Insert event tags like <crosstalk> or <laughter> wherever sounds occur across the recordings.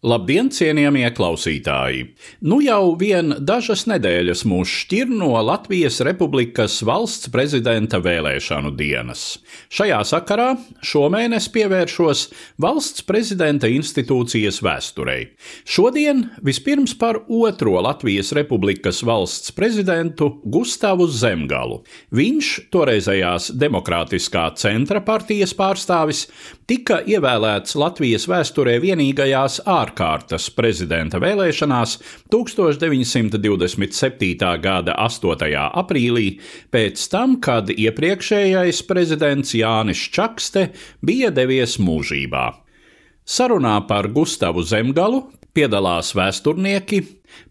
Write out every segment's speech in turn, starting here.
Labdien, cienījamie klausītāji! Nu jau vien dažas nedēļas mūs šķir no Latvijas Republikas valsts prezidenta vēlēšanu dienas. Šajā sakarā šomēnes pievēršos valsts prezidenta institūcijas vēsturei. Šodien vispirms par otro Latvijas Republikas valsts prezidentu Gustavu Zemgalu. Viņš, toreizējās Demokrātiskā centra partijas pārstāvis, tika ievēlēts Latvijas vēsturē vienīgajās ārkārtas prezidenta vēlēšanās 1927. gada 8. aprīlī, pēc tam, kad iepriekšējais prezidents Jānis Čakste bija devies mūžībā. Sarunā par Gustavu Zemgalu piedalās vēsturnieki,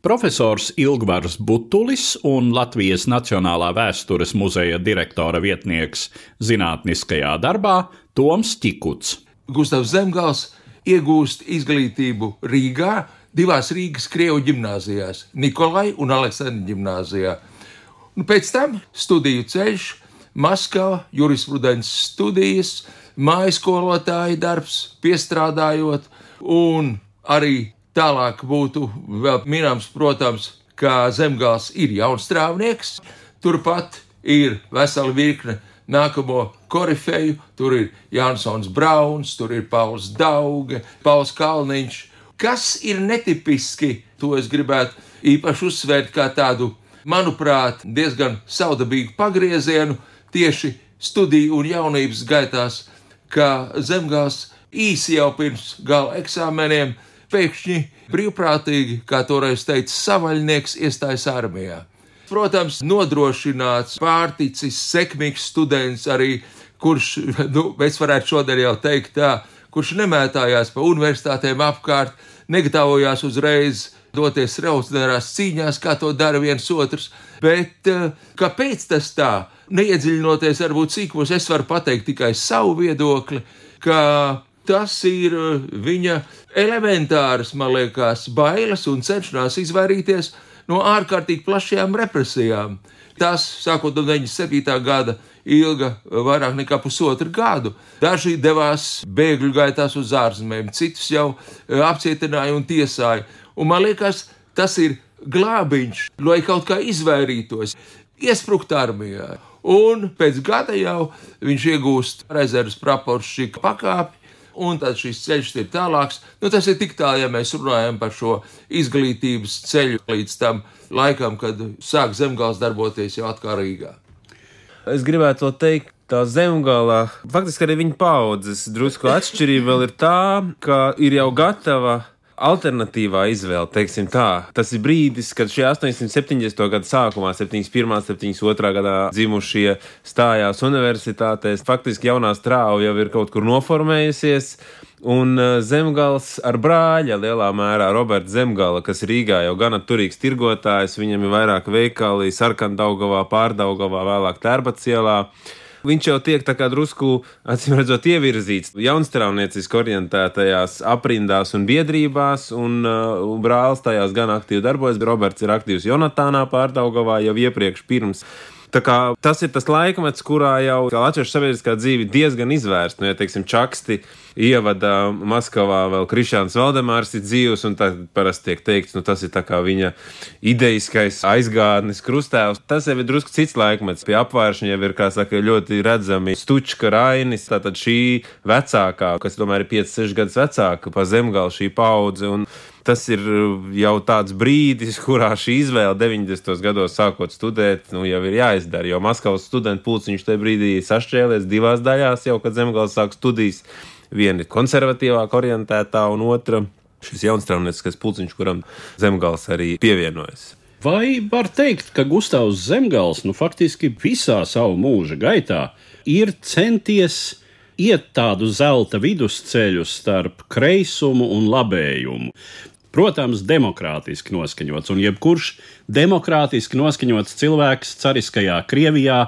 profesors Ilgvars Butulis un Latvijas Nacionālā vēstures muzeja direktora vietnieks zinātniskajā darbā Toms Čikuts. Gustavs Zemgals iegūst izglītību Rīgā, divās Rīgas krievu gimnājās, Nikolai un Aleksandra gimnājā. Pēc tam studiju ceļš, Maskava, jurisprudences studijas, mājas skolotāja darbs, piestrādājot, un arī tālāk būtu vēl minams, protams, ka Zemgals ir jaunstrāvnieks, turpat ir vesela virkne nākamo korifeju. Tur ir Jansons Brauns, tur ir Pauls Dauge, Pauls Kalniņš. Kas ir netipiski, to es gribētu īpaši uzsvērt kā tādu, manuprāt, diezgan saudabīgu pagriezienu tieši studiju un jaunības gaitās, ka Zemgals īsi jau pirms gala eksāmeniem pēkšņi brīvprātīgi, kā toreiz teica savaļnieks, iestājas armijā protams, nodrošināts, pārticis, sekmīgs students, arī kurš, nu, mēs varētu šodien jau teikt tā, kurš nemētājās pa universitātēm apkārt, negatavojās uzreiz doties revolucionārās cīņās, kā to dara viens otrs, bet eh, kāpēc tas tā? Neiedziļinoties varbūt cīkos, es varu pateikt tikai savu viedokli, ka tas ir eh, viņa elementāras, man liekas, bailes un cenšanās izvairīties no ārkārtīgi plašajām represijām. Tas, sākot no 97. gada, ilga vairāk nekā pusotru gadu. Daži devās bēgļu gaitās uz ārzemēm, citus jau e, apcietināja un tiesāja. Un man liekas, tas ir glābiņš, lai kaut kā izvairītos, iesprukt armijā. Un pēc gada jau viņš iegūst rezerves praporšķika pakāpi, un tad šis ceļš ir tālāks. Nu, tas ir tik tālu, ja mēs runājam par šo izglītības ceļu līdz tam laikam, kad sāk zemgāls darboties jau atkal Rīgā. Es gribētu to teikt. Tā zemgālā, faktiski arī viņa paudzes drusku atšķirība vēl ir tā, ka ir jau gatava alternatīvā izvēle, teiksim tā. Tas ir brīdis, kad šie 870. gada sākumā, 71. un 72. gadā dzimušie stājās universitātēs. Faktiski jaunā strāva jau ir kaut kur noformējusies. Un uh, Zemgals ar brāļa lielā mērā Roberts Zemgala, kas Rīgā jau gana turīgs tirgotājs, viņam ir vairāk veikali, Sarkandaugavā, Pārdaugavā, vēlāk Tērbacielā. Viņš jau tiek tā kā drusku, acīm redzot, ievirzīts jaunstrāvnieciski orientētajās aprindās un biedrībās, un uh, brālis tajās gan aktīvi darbojas. Roberts ir aktīvs Jonatānā pārdaugavā jau iepriekš pirms. Tā kā, tas ir tas laikmets, kurā jau latviešu sabiedriskā dzīve diezgan izvērsta. Nu, ja teiksim, čaksti ievada Maskavā vēl Krišāns Valdemārs ir dzīvs, un tad parasti tiek teikts, nu tas ir tā viņa ideiskais aizgādnis krustēvs. Tas jau ir drusku cits laikmets. Pie apvēršņa jau ir, kā saka, ļoti redzami stučka rainis, tātad šī vecākā, kas tomēr ir 5-6 gadus vecāka pa zemgalu šī paudze. Un, tas ir uh, jau tāds brīdis, <laughs> kurā šī izvēle 90. gados sākot studēt, nu, jau ir jāizdara. Jo Maskavas studentu pulciņš tajā brīdī sašķēlies divās daļās, jau kad Zemgals sāk studijas. Viena ir konservatīvāk orientētā, un otra šis jaunstrāvnieciskais pulciņš, kuram Zemgals arī pievienojas. Vai var teikt, ka Gustavs Zemgals nu, faktiski visā savu mūža gaitā ir centies iet tādu zelta vidusceļu starp kreisumu un labējumu? Protams, demokrātiski noskaņots, un jebkurš demokrātiski noskaņots cilvēks cariskajā Krievijā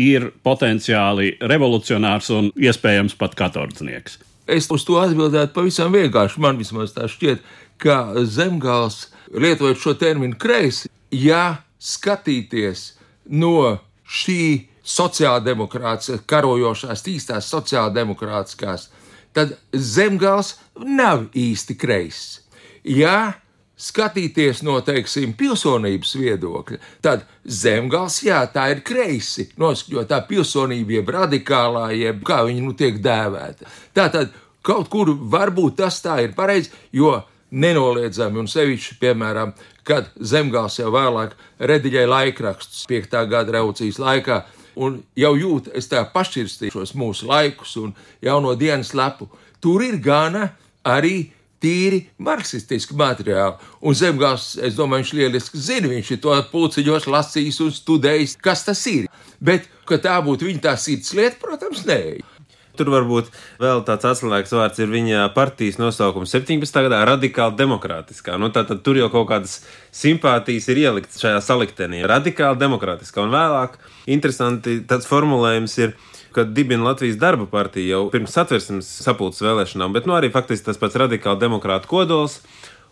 ir potenciāli revolucionārs un iespējams pat katordznieks. Es uz to atbildētu pavisam vienkārši. Man vismaz tā šķiet, ka zemgāls, lietojot šo terminu kreisi, ja skatīties no šī sociāldemokrātijas, karojošās, īstās sociāldemokrātiskās, tad zemgāls nav īsti kreiss. Ja skatīties no, teiksim, pilsonības viedokļa, tad zemgals, jā, tā ir kreisi, noskaņotā pilsonība, jeb radikālā, jeb kā viņa nu tiek dēvēta. Tātad kaut kur varbūt tas tā ir pareizi, jo nenoliedzami, un sevišķi, piemēram, kad zemgals jau vēlāk rediģēja laikrakstus 5. gada revolūcijas laikā, un jau jūt, es tā pašķirstīšos mūsu laikus un jauno dienas lapu, tur ir gana arī tīri marksistisku materiālu. Un Zemgals, es domāju, viņš lieliski zina, viņš ir to pulciņos lasījis un studējis, kas tas ir. Bet, ka tā būtu viņa tā sirds lieta, protams, nē. Tur varbūt vēl tāds atslēgas vārds ir viņa partijas nosaukums 17. gadā - radikāli demokrātiskā. Nu, tātad tur jau kaut kādas simpātijas ir ieliktas šajā saliktenī. Radikāli demokrātiskā un vēlāk interesanti tāds formulējums ir kad dibina Latvijas darba partija jau pirms satversmes sapulces vēlēšanām, bet nu, arī faktiski tas pats radikāli demokrāta kodols.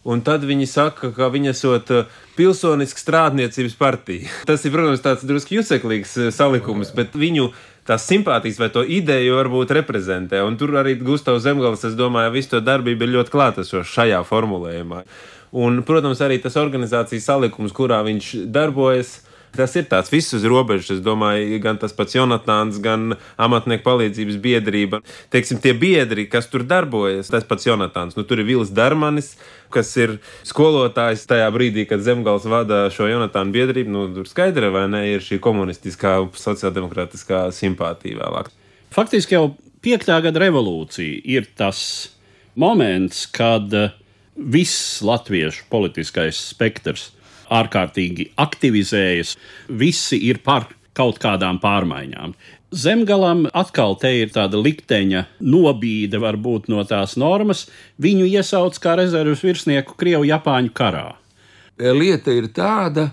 Un tad viņi saka, ka viņa esot pilsoniska strādniecības partija. <laughs> Tas ir, protams, tāds drusku juceklīgs salikums, bet viņu tās simpātijas vai to ideju varbūt reprezentē. Un tur arī Gustavs Zemgals, es domāju, visu to darbību ir ļoti klātesošs šajā formulējumā. Un, protams, arī tas organizācijas salikums, kurā viņš darbojas, Tas ir tāds viss uz robežas. Es domāju, gan tas pats Jonatāns, gan amatnieku palīdzības biedrība. Teiksim, tie biedri, kas tur darbojas, tas pats Jonatāns. Nu, tur ir Vils Darmanis, kas ir skolotājs tajā brīdī, kad Zemgals vada šo Jonatānu biedrību. Nu, tur skaidra vai ne, ir šī komunistiskā, sociāldemokrātiskā simpātija vēlāk. Faktiski jau piektā gada revolūcija ir tas moments, kad viss latviešu politiskais spektrs ārkārtīgi aktivizējas, visi ir par kaut kādām pārmaiņām. Zemgalam atkal te ir tāda likteņa nobīde, varbūt no tās normas. Viņu iesauc kā rezerves virsnieku Krievu-Japāņu karā. Lieta ir tāda,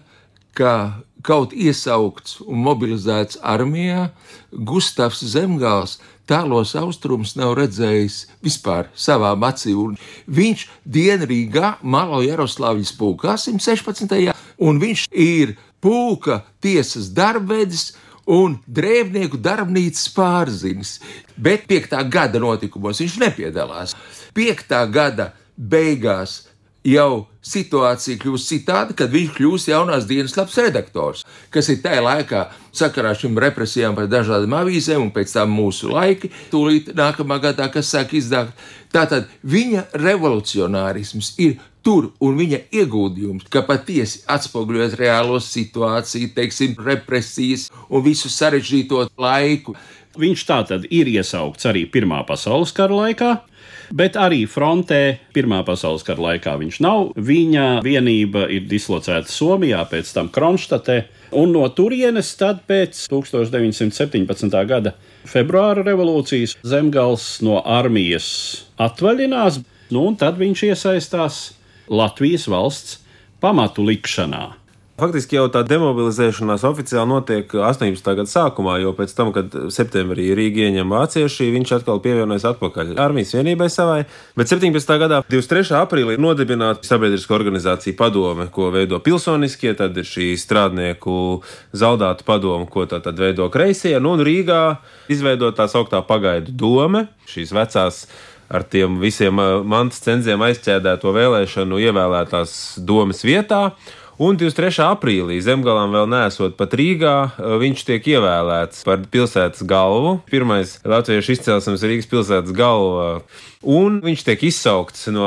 ka kaut iesaukts un mobilizēts armijā, Gustavs Zemgāls tālos austrumus nav redzējis vispār savām acīm. Viņš Dienrīgā, Malo Jaroslavļas pulkā 116. un viņš ir pulka tiesas darbvedis un drēvnieku darbnīcas pārzinis. Bet 5. gada notikumos viņš nepiedalās. 5. gada beigās jau situācija kļūst citāda, kad viņš kļūst jaunās dienas labs redaktors, kas ir tajā laikā sakarā šīm represijām par dažādām avīzēm, un pēc tam mūsu laiki, tūlīt nākamā gadā, kas sāk izdāgt. Tātad viņa revolucionārisms ir tur, un viņa ieguldījums, ka patiesi atspoguļot reālo situāciju, teiksim, represijas un visu sarežģīto laiku. Viņš tā tad ir iesaukts arī Pirmā pasaules kara laikā, bet arī frontē Pirmā pasaules kara laikā viņš nav. Viņa vienība ir dislocēta Somijā, pēc tam Kronštatē, un no turienes tad pēc 1917. gada februāra revolūcijas Zemgals no armijas atvaļinās, nu, un tad viņš iesaistās Latvijas valsts pamatu likšanā. Faktiski jau tā demobilizēšanās oficiāli notiek 18. gada sākumā, jo pēc tam, kad septembrī Rīga ieņem vācieši, viņš atkal pievienojas atpakaļ armijas vienībai savai. Bet 17. gadā, 23. aprīlī, ir nodibināta sabiedriska organizācija padome, ko veido pilsoniskie, tad ir šī strādnieku zaudāta padome, ko tā tad veido kreisie, nu, un Rīgā izveidot tā sauktā pagaidu dome, šīs vecās ar tiem visiem mantas cenziem aizķēdēto vēlēšanu ievēlētās domas vietā. Un 23. aprīlī zemgalam vēl nesot pat Rīgā, viņš tiek ievēlēts par pilsētas galvu. Pirmais latviešu izcelsmes Rīgas pilsētas galva Un viņš tiek izsaukts no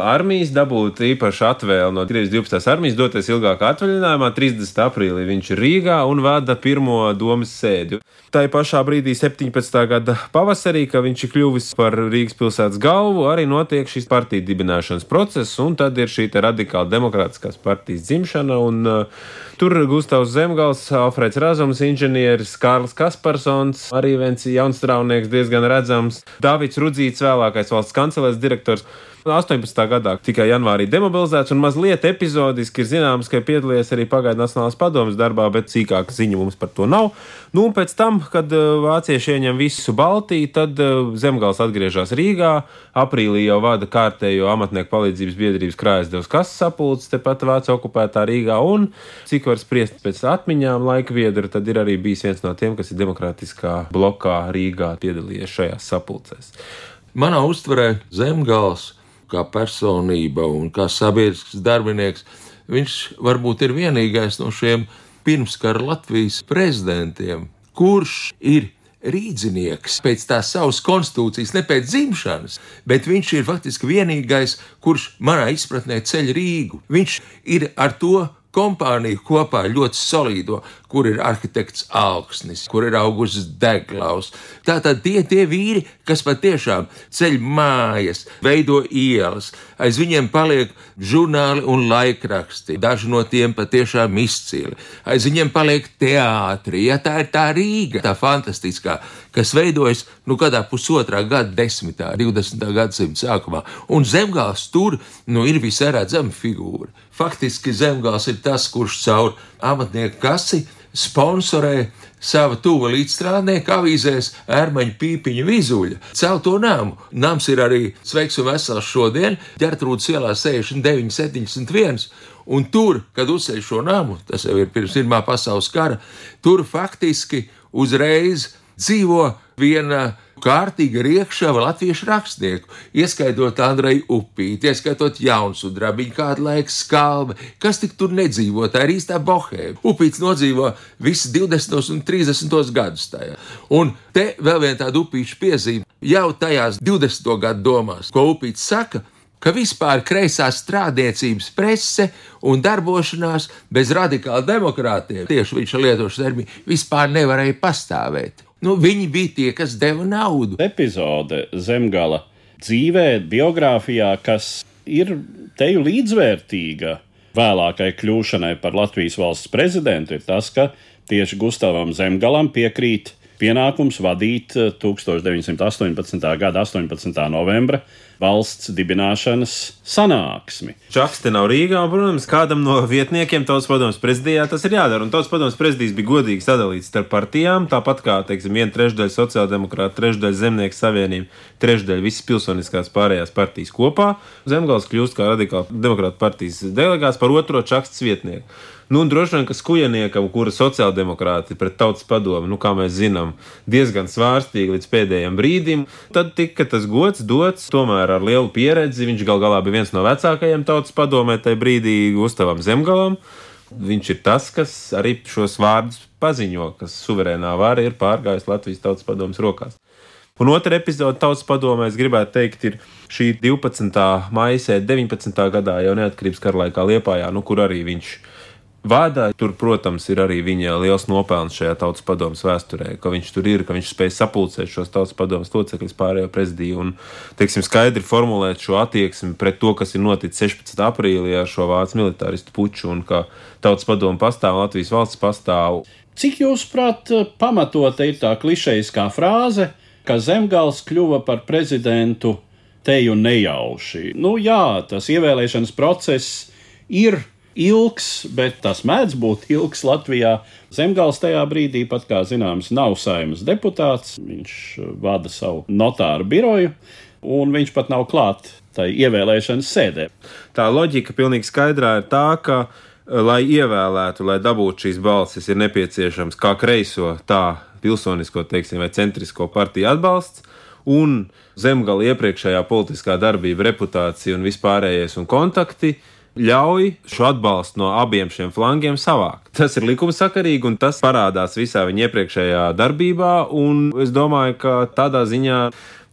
armijas, dabūt īpašu atvēli no Krievijas 12. armijas, doties ilgākā atvaļinājumā. 30. aprīlī viņš ir Rīgā un vada pirmo domas sēdi. Tā pašā brīdī, 17. gada pavasarī, kad viņš ir kļuvis par Rīgas pilsētas galvu, arī notiek šis partiju dibināšanas process, un tad ir šī radikāla demokrātiskās partijas dzimšana. Un, uh, Tur Gustavs Zemgals, Alfreds Razums, inženieris Kārlis Kasparsons, arī viens jaunstraunieks diezgan redzams, Dāvids Rudzīts, vēlākais valsts kancelēs direktors. 18. gadā tikai janvārī demobilizēts, un mazliet epizodiski ir zināms, ka piedalījies arī pagaidu Nacionālās padomas darbā, bet sīkāka ziņa mums par to nav. Nu, un pēc tam, kad uh, vācieši ieņem visu Baltiju, tad uh, Zemgals atgriežas Rīgā. Aprīlī jau vada kārtējo amatnieku palīdzības biedrības krājasdevas kases sapulces tepat Vācu okupētā Rīgā, un cik var spriest pēc atmiņām laika viedra, tad ir arī bijis viens no tiem, kas ir demokrātiskā blokā Rīgā piedalījies šajās sapulcēs. Manā uztverē Zemgals kā personība un kā sabiedrisks darbinieks, viņš varbūt ir vienīgais no šiem pirmskara Latvijas prezidentiem, kurš ir rīznieks pēc tās savas konstitūcijas, ne pēc dzimšanas, bet viņš ir faktiski vienīgais, kurš manā izpratnē ceļ Rīgu. Viņš ir ar to kompāniju kopā ļoti solīdo, kur ir arhitekts Alksnis, kur ir augusts Deglaus. Tātad tie tie vīri, kas patiešām ceļ mājas, veido ielas, aiz viņiem paliek žurnāli un laikraksti, daži no tiem patiešām izcili. Aiz viņiem paliek teātri, ja tā ir tā Rīga, tā fantastiskā, kas veidojas nu kādā pusotrā gada desmitā, 20. gadsimta sākumā, un zemgāls tur nu, ir visai redzama figūra. Faktiski zemgāls ir tas, kurš caur amatnieku kasi sponsorē sava tuva līdzstrādnieka avīzēs ērmaņa pīpiņa vizuļa. Celto nāmu. Nams ir arī sveiks un vesels šodien, ģertrūdas ielā 69, 71. Un tur, kad uzceļ šo namu, tas jau ir pirms Pirmā pasaules kara, tur faktiski uzreiz dzīvo viena kārtīga riekšava latviešu rakstnieku, ieskaitot Andreju Upīti, ieskaitot Jaunsudrabiņu, kādu laiku skalbi, kas tik tur nedzīvo, tā ir īstā bohēma. Upīts nodzīvo visus 20. un 30. gadus tajā. Un te vēl viena tāda upīša piezīme, jau tajās 20. gadu domās, ko Upīts saka, ka vispār kreisā strādniecības prese un darbošanās bez radikāla demokrātiem, tieši viņš lietošu terminu, vispār nevarēja pastāvēt. Nu, viņi bija tie, kas deva naudu. Epizode Zemgala dzīvē, biogrāfijā, kas ir teju līdzvērtīga vēlākai kļūšanai par Latvijas valsts prezidentu, ir tas, ka tieši Gustavam Zemgalam piekrīt pienākums vadīt 1918. gada 18. novembra valsts dibināšanas sanāksmi. Čaks te nav Rīgā, un, protams, kādam no vietniekiem Tautas padomus prezidijā tas ir jādara. Un Tautas padomus prezidijs bija godīgi sadalīts starp partijām, tāpat kā, teiksim, viena trešdaļa sociāldemokrāta, trešdaļa zemnieku savienība, trešdaļa visas pilsoniskās pārējās partijas kopā. Zemgals kļūst kā radikāla demokrāta partijas delegāts par otro čaksts vietnieku. Nu, droši vien, ka skujaniekam, kura sociāldemokrāti pret tautas padomu, nu, kā mēs zinām, diezgan svārstīgi līdz pēdējiem brīdim, tad tika tas gods dots tomēr ar lielu pieredzi. Viņš gal galā bija viens no vecākajiem tautas padomē tajā brīdī Gustavam Zemgalam. Viņš ir tas, kas arī šos vārdus paziņo, kas suverēnā vara ir pārgājis Latvijas tautas padomas rokās. Un otra epizode tautas padomē, es gribētu teikt, ir šī 12. maija 19. gadā, jau neatkarības kara laikā Liepājā, nu, kur arī viņš ir Vādā tur, protams, ir arī viņa liels nopelns šajā tautas padomus vēsturē, ka viņš tur ir, ka viņš spēj sapulcēt šos tautas padomus locekļus pārējo prezidiju un, teiksim, skaidri formulēt šo attieksmi pret to, kas ir noticis 16. aprīlī ar šo vācu militāristu puču un ka tautas padomu pastāv, Latvijas valsts pastāv. Cik jūs, prāt, pamatota ir tā klišejiskā frāze, ka Zemgals kļuva par prezidentu teju nejauši? Nu jā, tas ievēlēšanas process ir ilgs, bet tas mēdz būt ilgs Latvijā. Zemgals tajā brīdī, pat kā zināms, nav saimnes deputāts. Viņš vada savu notāru biroju, un viņš pat nav klāt tai ievēlēšanas sēdē. Tā loģika pilnīgi skaidrā ir tā, ka, lai ievēlētu, lai dabūtu šīs balsis, ir nepieciešams kā kreiso, tā pilsonisko, teiksim, vai centrisko partiju atbalsts. Un zemgala iepriekšējā politiskā darbība, reputācija un vispārējais un kontakti ļauj šo atbalstu no abiem šiem flangiem savākt. Tas ir likumsakarīgi un tas parādās visā viņa iepriekšējā darbībā. Es domāju, ka tādā ziņā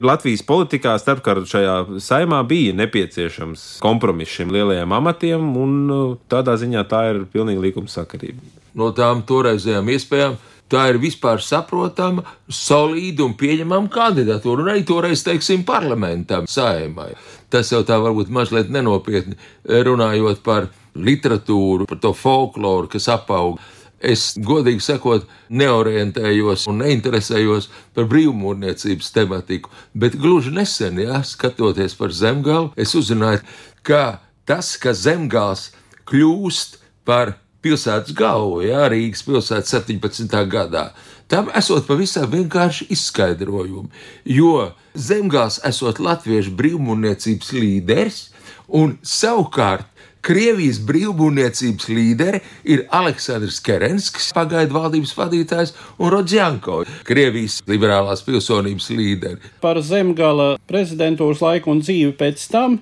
Latvijas politikā starpkaru šajā saimā bija nepieciešams kompromiss šiem lielajiem amatiem, un uh, tādā ziņā tā ir pilnīgi likumsakarība. No tām toreizējām iespējām tā ir vispār saprotama, solīda un pieņemama kandidatūra. Un arī toreiz, teiksim, parlamentam, saimai. Tas jau tā varbūt mazliet nenopietni runājot par literatūru, par to folkloru, kas apaug. Es, godīgi sakot, neorientējos un neinteresējos par brīvmūrniecības tematiku, bet gluži nesen, ja, skatoties par zemgālu, es uzzināju, ka tas, ka zemgāls kļūst par pilsētas galvu, ja, Rīgas pilsētas 17. gadā, tam esot pavisam vienkārši izskaidrojumi, jo zemgāls esot latviešu brīvmūrniecības līderis un savukārt Krievijas brīvbūvniecības līderi ir Aleksandrs Kerenskis, pagaidu valdības vadītājs, un Rodžanko, Krievijas liberālās pilsonības līderi. Par zemgala prezidentūras laiku un dzīvi pēc tam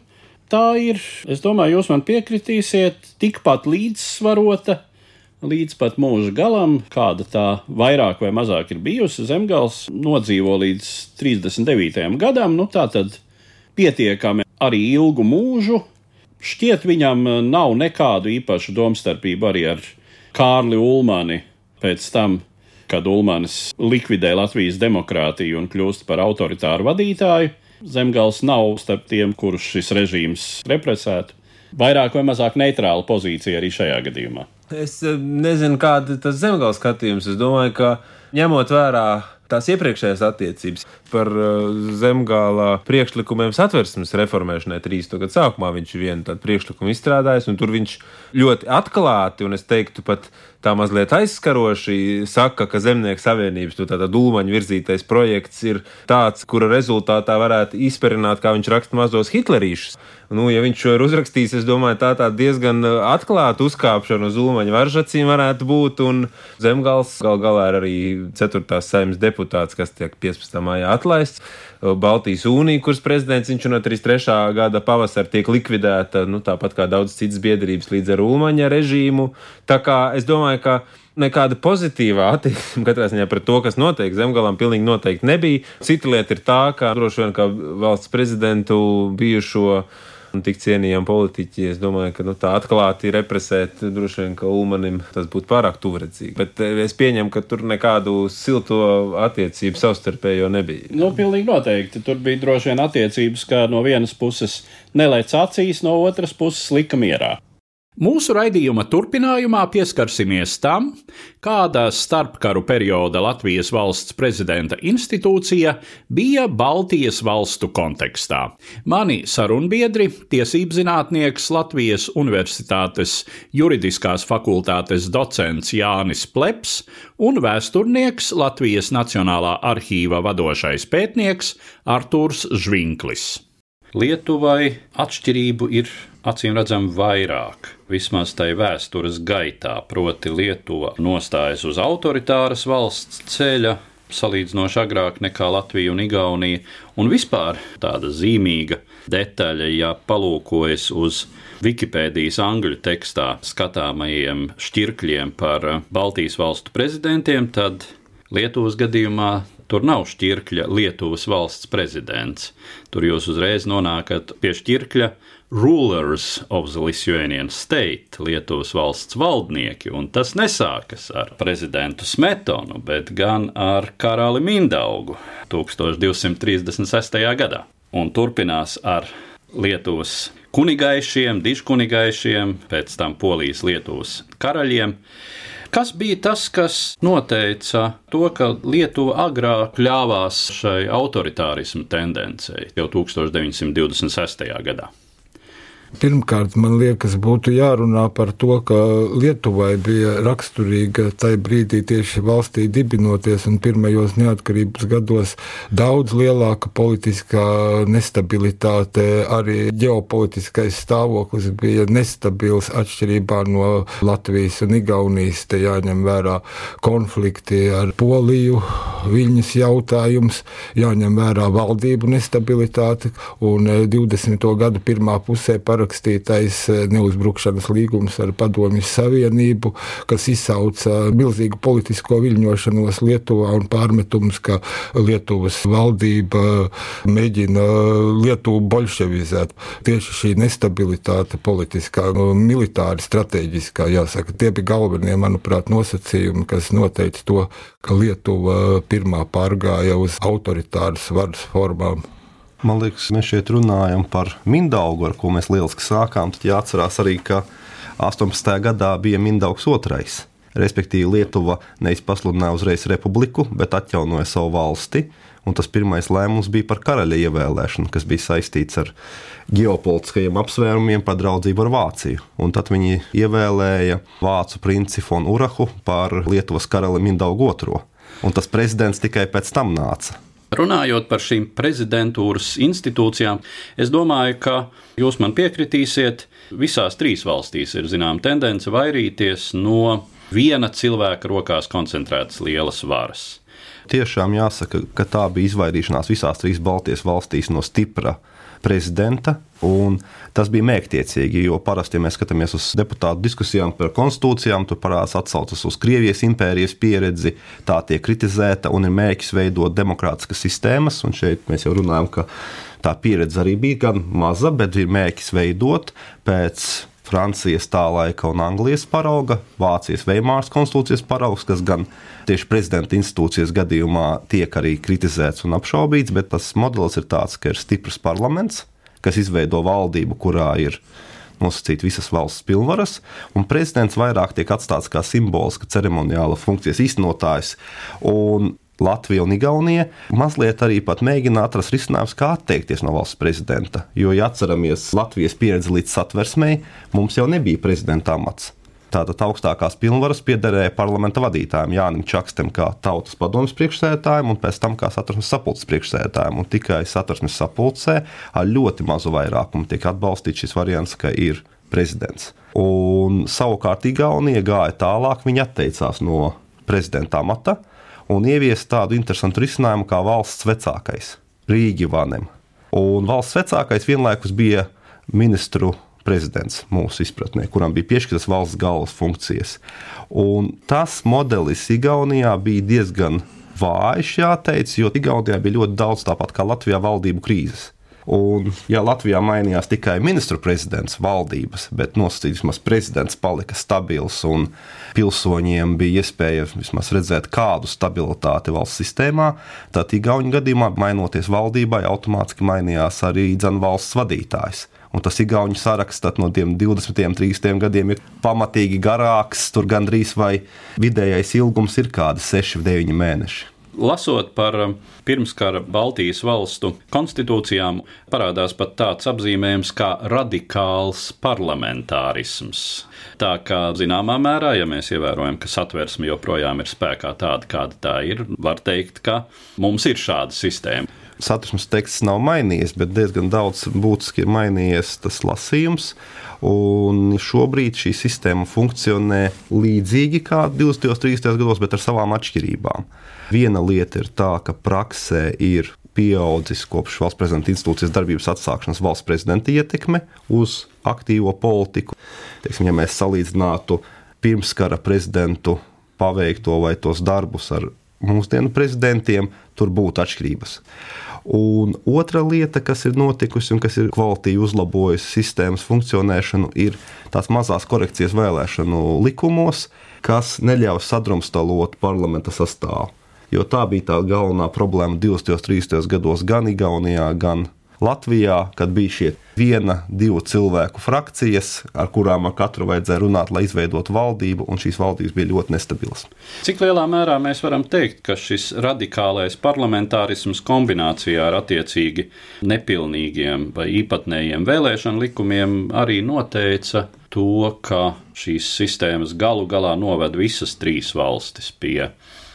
tā ir, es domāju, jūs man piekritīsiet, tikpat līdzsvarota. Līdz pat mūža galam, kāda tā vairāk vai mazāk ir bijusi, zemgals nodzīvo līdz 39. gadam, nu tā tad pietiekami arī ilgu mūžu, Šķiet, viņam nav nekādu īpašu domstarpību arī ar Kārli Ulmani pēc tam, kad Ulmanis likvidē Latvijas demokrātiju un kļūst par autoritāru vadītāju. Zemgals nav starp tiem, kurus šis režīms represētu. Vairāk vai mazāk neitrāla pozīcija arī šajā gadījumā. Es eh, nezinu, kāda ir tas zemgals skatījums. Es domāju, ka ņemot vērā tās iepriekšējās attiecības par uh, zemgālā priekšlikumiem satversmes reformēšanai 30. gadu sākumā. Viņš vienu tādu priekšlikumu izstrādājis, un tur viņš ļoti atklāti, un es teiktu pat tā mazliet aizskaroši, saka, ka Zemnieku savienības nu, dūmaņu virzītais projekts ir tāds, kura rezultātā varētu izperināt, kā viņš raksta mazos hitlerīšus. Nu, ja viņš šo ir uzrakstījis, es domāju, tā, tā diezgan atklāta uzkāpšana uz Ulmaņa varžacīm varētu būt. Zemgals gal galā ir arī 4. saimnes deputāts, kas tiek 15. maijā atlaists. Baltijas Unija, kuras prezidents viņš no 33. gada pavasara tiek likvidēta, nu, tāpat kā daudz citas biedrības līdz ar Ulmaņa režīmu. Tā kā es domāju, ka nekāda pozitīva attieksme katrā ziņā pret to, kas notiek zemgalam, pilnīgi noteikti nebija. Cita lieta ir tā, ka droši vien kā valsts prezidentu bijušo un tik cienījami politiķi. Es domāju, ka nu, tā atklāti represēt, droši vien, ka Ulmanim tas būtu pārāk tuvredzīgi. Bet eh, es pieņemu, ka tur nekādu silto attiecību savstarpējo nebija. Nu, pilnīgi noteikti. Tur bija droši vien attiecības, ka no vienas puses nelēc acīs, no otras puses lika mierā. Mūsu raidījuma turpinājumā pieskarsimies tam, kāda starpkaru perioda Latvijas valsts prezidenta institūcija bija Baltijas valstu kontekstā. Mani sarunbiedri, tiesību zinātnieks Latvijas Universitātes juridiskās fakultātes docents Jānis Pleps un vēsturnieks Latvijas Nacionālā arhīva vadošais pētnieks Artūrs Žvinklis. Lietuvai atšķirību ir acīm redzami vairāk, vismaz tai vēstures gaitā, proti Lietuva nostājas uz autoritāras valsts ceļa, salīdzinoši agrāk nekā Latvija un Igaunija, un vispār tāda zīmīga detaļa, ja palūkojas uz Wikipēdijas angļu tekstā skatāmajiem šķirkļiem par Baltijas valstu prezidentiem, tad Lietuvas gadījumā Tur nav šķirkļa Lietuvas valsts prezidents. Tur jūs uzreiz nonākat pie šķirkļa rulers of the Lithuanian state, Lietuvas valsts valdnieki, un tas nesākas ar prezidentu Smetonu, bet gan ar karali Mindaugu 1236. gadā, un turpinās ar Lietuvas kunigaišiem, dižkunigaišiem, pēc tam Polijas Lietuvas karaļiem. Kas bija tas, kas noteica to, ka Lietuva agrāk ļāvās šai autoritārismu tendencei jau 1926. gadā? Pirmkārt, man liekas, būtu jārunā par to, ka Lietuvai bija raksturīga tajā brīdī tieši valstī dibinoties un pirmajos neatkarības gados daudz lielāka politiskā nestabilitāte, arī ģeopolitiskais stāvoklis bija nestabils atšķirībā no Latvijas un Igaunijas. Te jāņem vērā konflikti ar Poliju, viņas jautājums, jāņem vērā valdību nestabilitāte un 20. gadu pirmā pusē par parakstītais neuzbrukšanas līgums ar Padomju Savienību, kas izsauca milzīgu politisko viļņošanos Lietuvā un pārmetumus, ka Lietuvas valdība mēģina Lietuvu bolševizēt. Tieši šī nestabilitāte politiskā, militāri strateģiskā, jāsaka, tie bija galvenie, manuprāt, nosacījumi, kas noteica to, ka Lietuva pirmā pārgāja uz autoritāras varas formām. Man liekas, mēs šeit runājam par Mindaugu, ar ko mēs lieliski sākām. Tad jāatcerās arī, ka 18. gadā bija Mindaugs otrais. Respektīvi, Lietuva nevis pasludināja uzreiz republiku, bet atjaunoja savu valsti. Un tas pirmais lēmums bija par karaļa ievēlēšanu, kas bija saistīts ar ģeopolitiskajiem apsvērumiem par draudzību ar Vāciju. Un tad viņi ievēlēja vācu princi Fonu Urahu par Lietuvas karali Mindaugu II. Un tas prezidents tikai pēc tam nāca. Runājot par šīm prezidentūras institūcijām, es domāju, ka jūs man piekritīsiet, visās trīs valstīs ir zināma tendence vairīties no viena cilvēka rokās koncentrētas lielas varas. Tiešām jāsaka, ka tā bija izvairīšanās visās trīs Baltijas valstīs no stipra prezidenta. Tas bija mērķtiecīgi, jo parasti, ja mēs skatāmies uz deputātu diskusijām par konstitūcijām, tur parādās atsaucas uz Krievijas impērijas pieredzi, tā tiek kritizēta un ir mērķis veidot demokrātiskas sistēmas. Un šeit mēs jau runājam, ka tā pieredze arī bija gan maza, bet ir mērķis veidot pēc Francijas tā laika un Anglijas parauga, Vācijas Veimāras konstitūcijas paraugs, kas gan tieši prezidenta institūcijas gadījumā tiek arī kritizēts un apšaubīts, bet tas modelis ir tāds, ka ir stiprs parlaments, kas izveido valdību, kurā ir nosacīt visas valsts pilnvaras, un prezidents vairāk tiek atstāts kā simboliska ceremoniāla funkcijas īstenotājs. Un Latvija un Igaunija mazliet arī mēģina atrast risinājumus, kā atteikties no valsts prezidenta. Jo, ja atceramies Latvijas pieredzi līdz satversmei, mums jau nebija prezidenta amats. Tātad augstākās pilnvaras piederēja parlamenta vadītājiem, Jānis Čakstam, kā tautas padomjas priekšsēdētājiem, un pēc tam kā satversmes sapulces priekšsēdētājiem. Un tikai satversmes sapulcē ar ļoti mazu vairākumu tiek atbalstīts šis variants, ka ir prezidents. Un savukārt Igaunija gāja tālāk, viņa atteicās no prezidenta amata un ieviest tādu interesantu risinājumu kā valsts vecākais, Rīgivanem. Un valsts vecākais vienlaikus bija ministru prezidents mūsu izpratnē, kuram bija piešķirtas valsts galvas funkcijas. Un tas modelis Igaunijā bija diezgan vājš, jāteic, jo Igaunijā bija ļoti daudz tāpat kā Latvijā valdību krīzes. Un, ja Latvijā mainījās tikai ministru prezidents, valdības, bet nosacīts vismaz prezidents palika stabils un pilsoņiem bija iespēja vismaz redzēt kādu stabilitāti valsts sistēmā, tad Igaunijas gadījumā, mainoties valdībai, automātiski mainījās arī dzan valsts vadītājs. Un tas Igaunijas saraksts no 20, 30 gadiem ir pamatīgi garāks. Tur gandrīz vai vidējais ilgums ir kādi 6, 9 mēneši. Lasot par um, pirmskara Baltijas valstu konstitūcijām, parādās pat tāds apzīmējums kā radikāls parlamentārisms. Tā kā zināmā mērā, ja mēs ievērojam, ka satversme joprojām ir spēkā tāda, kāda tā ir, var teikt, ka mums ir šāda sistēma. Satversmes teksts nav mainījies, bet diezgan daudz būtiski ir mainījies tas lasījums. Un šobrīd šī sistēma funkcionē līdzīgi kā 20. un 30. gados, bet ar savām atšķirībām. Viena lieta ir tā, ka praksē ir pieaudzis kopš valsts prezidenta institūcijas darbības atsākšanas valsts prezidenta ietekme uz aktīvo politiku. Teiksim, ja mēs salīdzinātu pirmskara prezidentu paveikto vai tos darbus ar mūsdienu prezidentiem, tur būtu atšķirības. Un otra lieta, kas ir notikusi un kas ir kvalitīvi uzlabojusi sistēmas funkcionēšanu, ir tās mazās korekcijas vēlēšanu likumos, kas neļauj sadrumstalot parlamenta sastāvu. Jo tā bija tā galvenā problēma 20. un 30. gados gan Igaunijā, gan Latvijā, kad bija šie viena, divu cilvēku frakcijas, ar kurām ar katru vajadzēja runāt, lai izveidotu valdību, un šīs valdības bija ļoti nestabilas. Cik lielā mērā mēs varam teikt, ka šis radikālais parlamentārisms kombinācijā ar attiecīgi nepilnīgiem vai īpatnējiem vēlēšanu likumiem arī noteica to, ka šīs sistēmas galu galā noved visas trīs valstis pie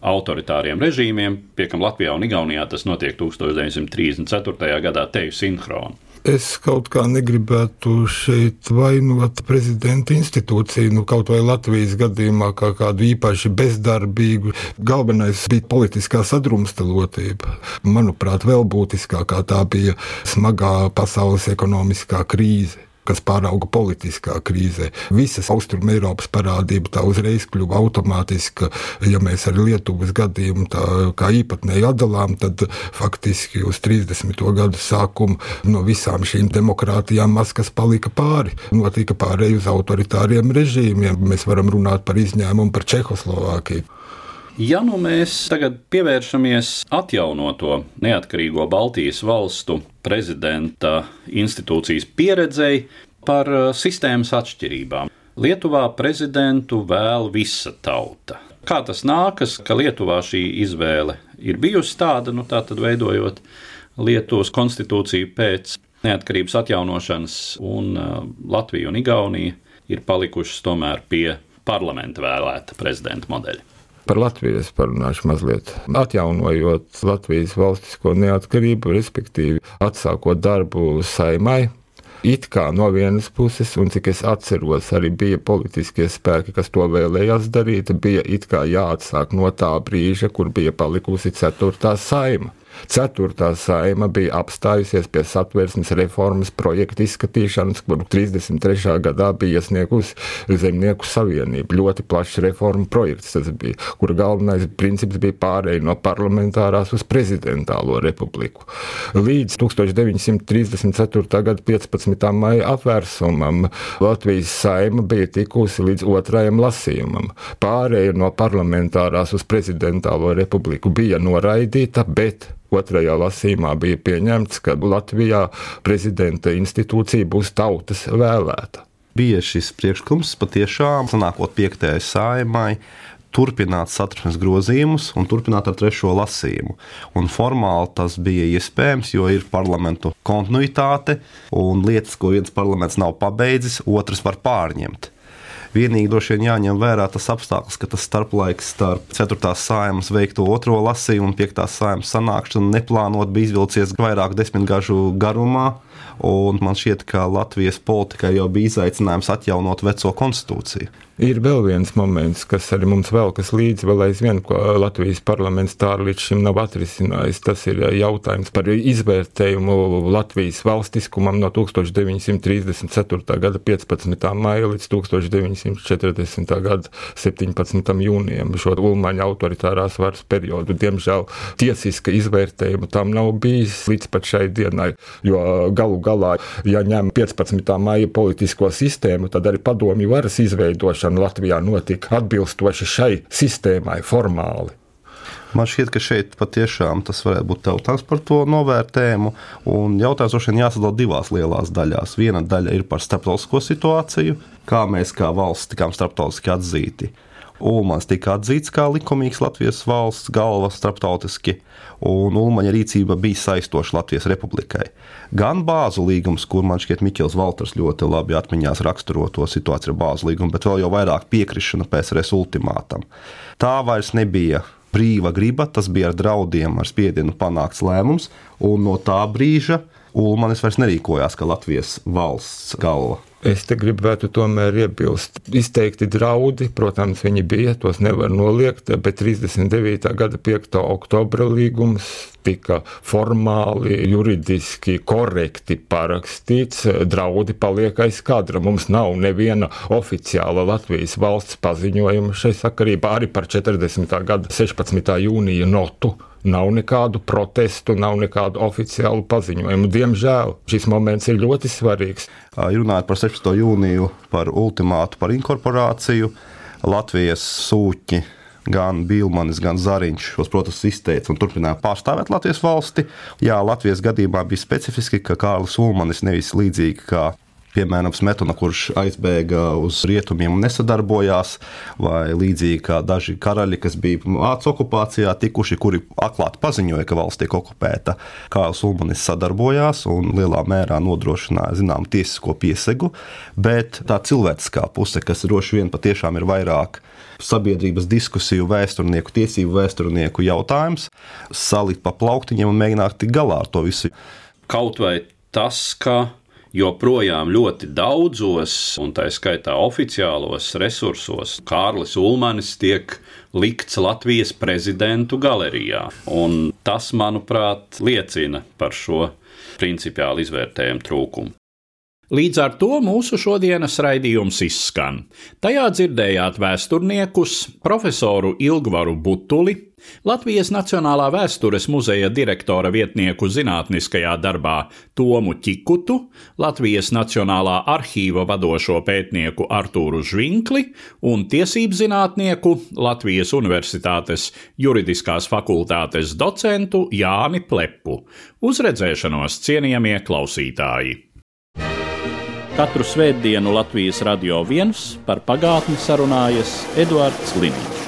autoritāriem režīmiem, pie kam Latvijā un Igaunijā tas notiek 1934. gadā teju sinhroni. Es kaut kā negribētu šeit vainot prezidenta institūciju, nu, kaut vai Latvijas gadījumā, kā kādu īpaši bezdarbīgu. Galvenais bija politiskā sadrumstalotība. Manuprāt, vēl būtiskākā tā bija smagā pasaules ekonomiskā krīze kas pārauga politiskā krīzē. Visas austrumu Eiropas parādība tā uzreiz kļuva automātiska. Ja mēs ar Lietuvas gadījumu tā kā īpatnēji atdalām, tad faktiski uz 30. gadu sākumu no visām šīm demokrātijām maz kas palika pāri. Notika pārēj uz autoritāriem režīmiem. Mēs varam runāt par izņēmumu par Čehoslovākiju. Ja nu mēs tagad pievēršamies atjaunoto neatkarīgo Baltijas valstu prezidenta institūcijas pieredzei par uh, sistēmas atšķirībām. Lietuvā prezidentu vēl visa tauta. Kā tas nākas, ka Lietuvā šī izvēle ir bijusi tāda, nu tā tad veidojot Lietuvas konstitūciju pēc neatkarības atjaunošanas, un uh, Latvija un Igaunija ir palikušas tomēr pie parlamenta vēlēta prezidenta modeļa. Par Latviju es parunāšu mazliet. Atjaunojot Latvijas valstisko neatkarību, respektīvi atsākot darbu saimai, It kā no vienas puses, un cik es atceros, arī bija politiskie spēki, kas to vēlējās darīt, bija it kā jāatsāk no tā brīža, kur bija palikusi ceturtā saima. Ceturtā saima bija apstājusies pie satversmes reformas projekta izskatīšanas, kuru 33. gadā bija iesniegusi Zemnieku savienība. Ļoti plašs reformu projekts tas bija, kura galvenais princips bija pārēj no parlamentārās uz prezidentālo republiku. Līdz 1934. gada 15. maija apvērsumam Latvijas saima bija tikusi līdz otrajam lasījumam. Pārēja no parlamentārās uz prezidentālo republiku bija noraidīta, bet Otrajā lasījumā bija pieņemts, ka Latvijā prezidenta institūcija būs tautas vēlēta. Bija šis priekšlikums patiešām, sanākot piektajai saimai, turpināt satversmes grozījumus un turpināt ar trešo lasījumu. Un formāli tas bija iespējams, jo ir parlamentu kontinuitāte un lietas, ko viens parlaments nav pabeidzis, otrs var pārņemt. Vienīgi droši vien jāņem vērā tas apstākļus, ka tas starplaiks starp 4. sājumas veikto otro lasījumu un 5. sājumas sanākšanu neplānot bija izvilcies vairāk desmitgažu garumā. Un man šķiet, ka Latvijas politikai jau bija izaicinājums atjaunot veco konstitūciju. Ir vēl viens moments, kas arī mums velkas līdzi, vēl aizvien, ko Latvijas parlaments tā līdz šim nav atrisinājis. Tas ir jautājums par izvērtējumu Latvijas valstiskumam no 1934. gada 15. maija līdz 1940. gada 17. jūnijam, šo Ulmaņa autoritārās varas periodu. Diemžēl tiesiska izvērtējuma tam nav bijis līdz pat šai dienai, jo galu galā, ja ņem 15. maija politisko sistēmu, tad arī padomju varas izveidošana Latvijā notika atbilstoši šai sistēmai formāli. Man šķiet, ka šeit patiešām tas varētu būt jautājums par to novērtējumu. Jautājums droši vien jāsadala divās lielās daļās. Viena daļa ir par starptautisko situāciju, kā mēs kā valsts tikām starptautiski atzīti. Ulmans tika atzīts kā likumīgs Latvijas valsts galva starptautiski, un Ulmaņa rīcība bija saistoša Latvijas republikai. Gan bāzu līgums, kur man šķiet Mikls Valters ļoti labi atmiņās raksturo to situāciju ar bāzu līgumu, bet vēl jau vairāk piekrišana PSRS ultimātam. Tā vairs nebija brīva griba, tas bija ar draudiem, ar spiedienu panākts lēmums, un no tā brīža Ulmanis vairs nerīkojās kā Latvijas valsts galva. Es te gribētu tomēr iebilst. Izteikti draudi, protams, viņi bija, tos nevar noliegt, bet 39. gada 5. oktobra līgums tika formāli, juridiski korekti parakstīts. Draudi paliek aiz kadra. Mums nav neviena oficiāla Latvijas valsts paziņojuma šai sakarībā arī par 40. gada 16. jūnija notu nav nekādu protestu, nav nekādu oficiālu paziņojumu. Diemžēl šis moments ir ļoti svarīgs. Runājot par 16. jūniju, par ultimātu par inkorporāciju, Latvijas sūtņi gan Bilmanis, gan Zariņš šos protestus izteica un turpināja pārstāvēt Latvijas valsti. Jā, Latvijas gadījumā bija specifiski, ka Kārlis Ulmanis nevis līdzīgi kā piemēram, Smetona, kurš aizbēga uz rietumiem un nesadarbojās, vai līdzīgi kā daži karaļi, kas bija Vācu okupācijā, tikuši, kuri atklāti paziņoja, ka valsts tiek okupēta. Kārls Ulmanis sadarbojās un lielā mērā nodrošināja zināmu tiesisko piesegu, bet tā cilvēciskā puse, kas droši vien patiešām ir vairāk sabiedrības diskusiju vēsturnieku, tiesību vēsturnieku jautājums, salikt pa plauktiņiem un mēģināt tikt galā ar to visu. Kaut vai tas, ka joprojām ļoti daudzos, un tā skaitā oficiālos resursos, Kārlis Ulmanis tiek likts Latvijas prezidentu galerijā. Un tas, manuprāt, liecina par šo principiālu izvērtējumu trūkumu. Līdz ar to mūsu šodienas raidījums izskan. Tajā dzirdējāt vēsturniekus, profesoru Ilgvaru Butuli, Latvijas Nacionālā vēstures muzeja direktora vietnieku zinātniskajā darbā Tomu Čikutu, Latvijas Nacionālā arhīva vadošo pētnieku Artūru Žvinkli un tiesību zinātnieku Latvijas Universitātes juridiskās fakultātes docentu Jāni Plepu. Uzredzēšanos cienījamie klausītāji! Katru svētdienu Latvijas radio viens par pagātni sarunājas Eduards Līniju.